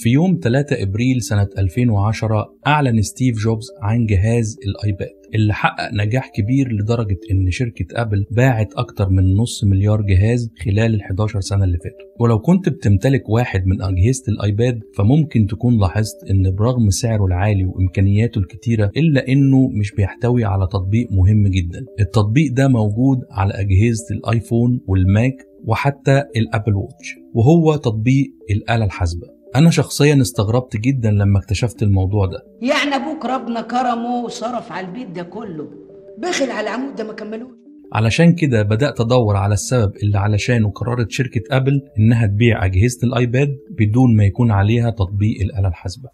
في يوم 3 إبريل سنة 2010 أعلن ستيف جوبز عن جهاز الآيباد اللي حقق نجاح كبير لدرجة إن شركة أبل باعت أكتر من نص مليار جهاز خلال ال 11 سنة اللي فاتوا. ولو كنت بتمتلك واحد من أجهزة الآيباد فممكن تكون لاحظت إن برغم سعره العالي وإمكانياته الكتيرة إلا إنه مش بيحتوي على تطبيق مهم جدا. التطبيق ده موجود على أجهزة الآيفون والماك وحتى الأبل ووتش وهو تطبيق الآلة الحاسبة. أنا شخصيا استغربت جدا لما اكتشفت الموضوع ده. يعني أبوك ربنا كرمه وصرف على البيت ده كله بخل على العمود ده ما كملوش. علشان كده بدأت أدور على السبب اللي علشانه قررت شركة أبل إنها تبيع أجهزة الآيباد بدون ما يكون عليها تطبيق الآلة الحاسبة.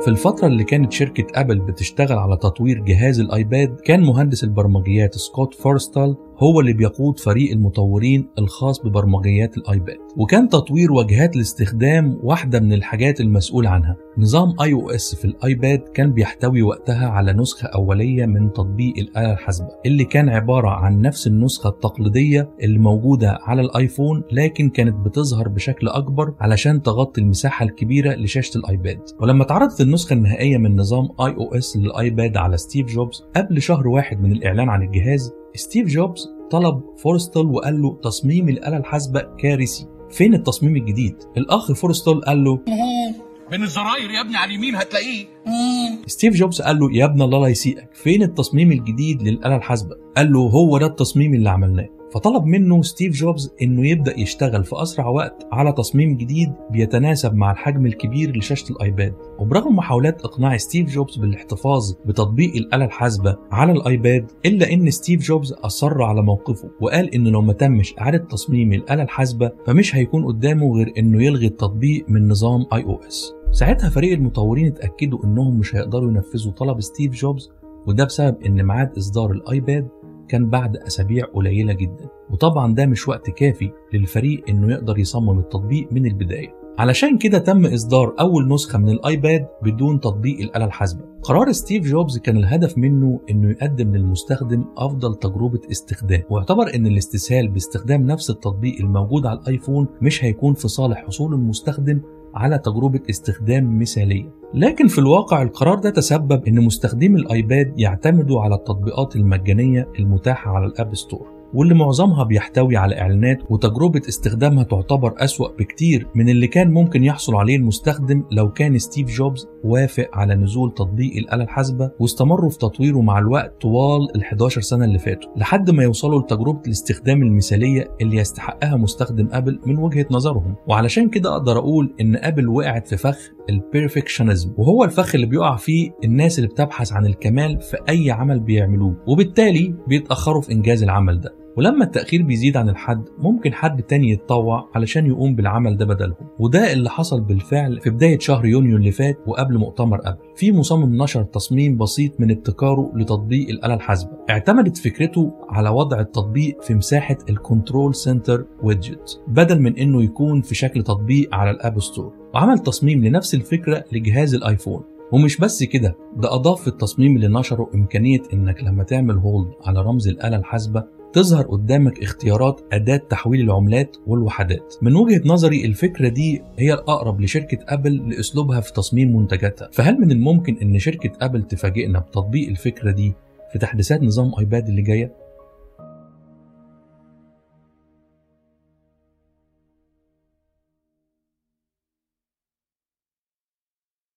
في الفترة اللي كانت شركة أبل بتشتغل على تطوير جهاز الآيباد كان مهندس البرمجيات سكوت فورستال هو اللي بيقود فريق المطورين الخاص ببرمجيات الآيباد. وكان تطوير واجهات الاستخدام واحدة من الحاجات المسؤول عنها. نظام آي أو إس في الآيباد كان بيحتوي وقتها على نسخة أولية من تطبيق الآلة الحاسبة اللي كان عبارة عن نفس النسخة التقليدية اللي موجودة على الآيفون لكن كانت بتظهر بشكل أكبر علشان تغطي المساحة الكبيرة لشاشة الآيباد. ولما اتعرضت النسخة النهائية من نظام آي أو إس للآيباد على ستيف جوبز قبل شهر واحد من الإعلان عن الجهاز ستيف جوبز طلب فورستل وقال له تصميم الآلة الحاسبة كارثي. فين التصميم الجديد؟ الأخ فورستل قال له بين الزراير يا ابني على اليمين هتلاقيه. ستيف جوبز قال له يا ابن الله لا يسيئك. فين التصميم الجديد للآلة الحاسبة؟ قال له هو ده التصميم اللي عملناه. فطلب منه ستيف جوبز إنه يبدأ يشتغل في أسرع وقت على تصميم جديد بيتناسب مع الحجم الكبير لشاشة الآيباد. وبرغم محاولات إقناع ستيف جوبز بالاحتفاظ بتطبيق الآلة الحاسبة على الآيباد إلا إن ستيف جوبز أصر على موقفه وقال إنه لو ما تمش إعادة تصميم الآلة الحاسبة فمش هيكون قدامه غير إنه يلغي التطبيق من نظام iOS. ساعتها فريق المطورين اتأكدوا إنهم مش هيقدروا ينفذوا طلب ستيف جوبز وده بسبب إن ميعاد إصدار الآيباد كان بعد أسابيع قليلة جدا. وطبعا ده مش وقت كافي للفريق إنه يقدر يصمم التطبيق من البداية. علشان كده تم إصدار أول نسخة من الآيباد بدون تطبيق الآلة الحاسبة. قرار ستيف جوبز كان الهدف منه إنه يقدم للمستخدم أفضل تجربة استخدام. واعتبر إن الاستسهال باستخدام نفس التطبيق الموجود على الآيفون مش هيكون في صالح حصول المستخدم على تجربة استخدام مثالية. لكن في الواقع القرار ده تسبب إن مستخدمي الآيباد يعتمدوا على التطبيقات المجانية المتاحة على App Store. واللي معظمها بيحتوي على إعلانات وتجربة استخدامها تعتبر أسوأ بكتير من اللي كان ممكن يحصل عليه المستخدم لو كان ستيف جوبز وافق على نزول تطبيق الآلة الحاسبة واستمروا في تطويره مع الوقت طوال ال 11 سنة اللي فاتوا لحد ما يوصلوا لتجربة الاستخدام المثالية اللي يستحقها مستخدم أبل من وجهة نظرهم. وعلشان كده أقدر أقول إن أبل وقعت في فخ ال perfectionism وهو الفخ اللي بيقع فيه الناس اللي بتبحث عن الكمال في أي عمل بيعملوه وبالتالي بيتأخروا في إنجاز العمل ده. ولما التأخير بيزيد عن الحد ممكن حد تاني يتطوع علشان يقوم بالعمل ده بدلهم وده اللي حصل بالفعل في بداية شهر يونيو اللي فات وقبل مؤتمر أبل. في مصمم نشر تصميم بسيط من ابتكاره لتطبيق الآلة الحاسبة. اعتمدت فكرته على وضع التطبيق في مساحة ال control center widget بدل من إنه يكون في شكل تطبيق على ال App Store وعمل تصميم لنفس الفكرة لجهاز الايفون ومش بس كده ده أضاف في التصميم اللي نشره إمكانية إنك لما تعمل hold على رمز الآلة الحاسبة تظهر قدامك اختيارات أداة تحويل العملات والوحدات. من وجهة نظري الفكرة دي هي الأقرب لشركة أبل لأسلوبها في تصميم منتجاتها. فهل من الممكن أن شركة أبل تفاجئنا بتطبيق الفكرة دي في تحديثات نظام آيباد اللي جاية؟